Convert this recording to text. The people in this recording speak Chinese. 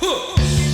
哼。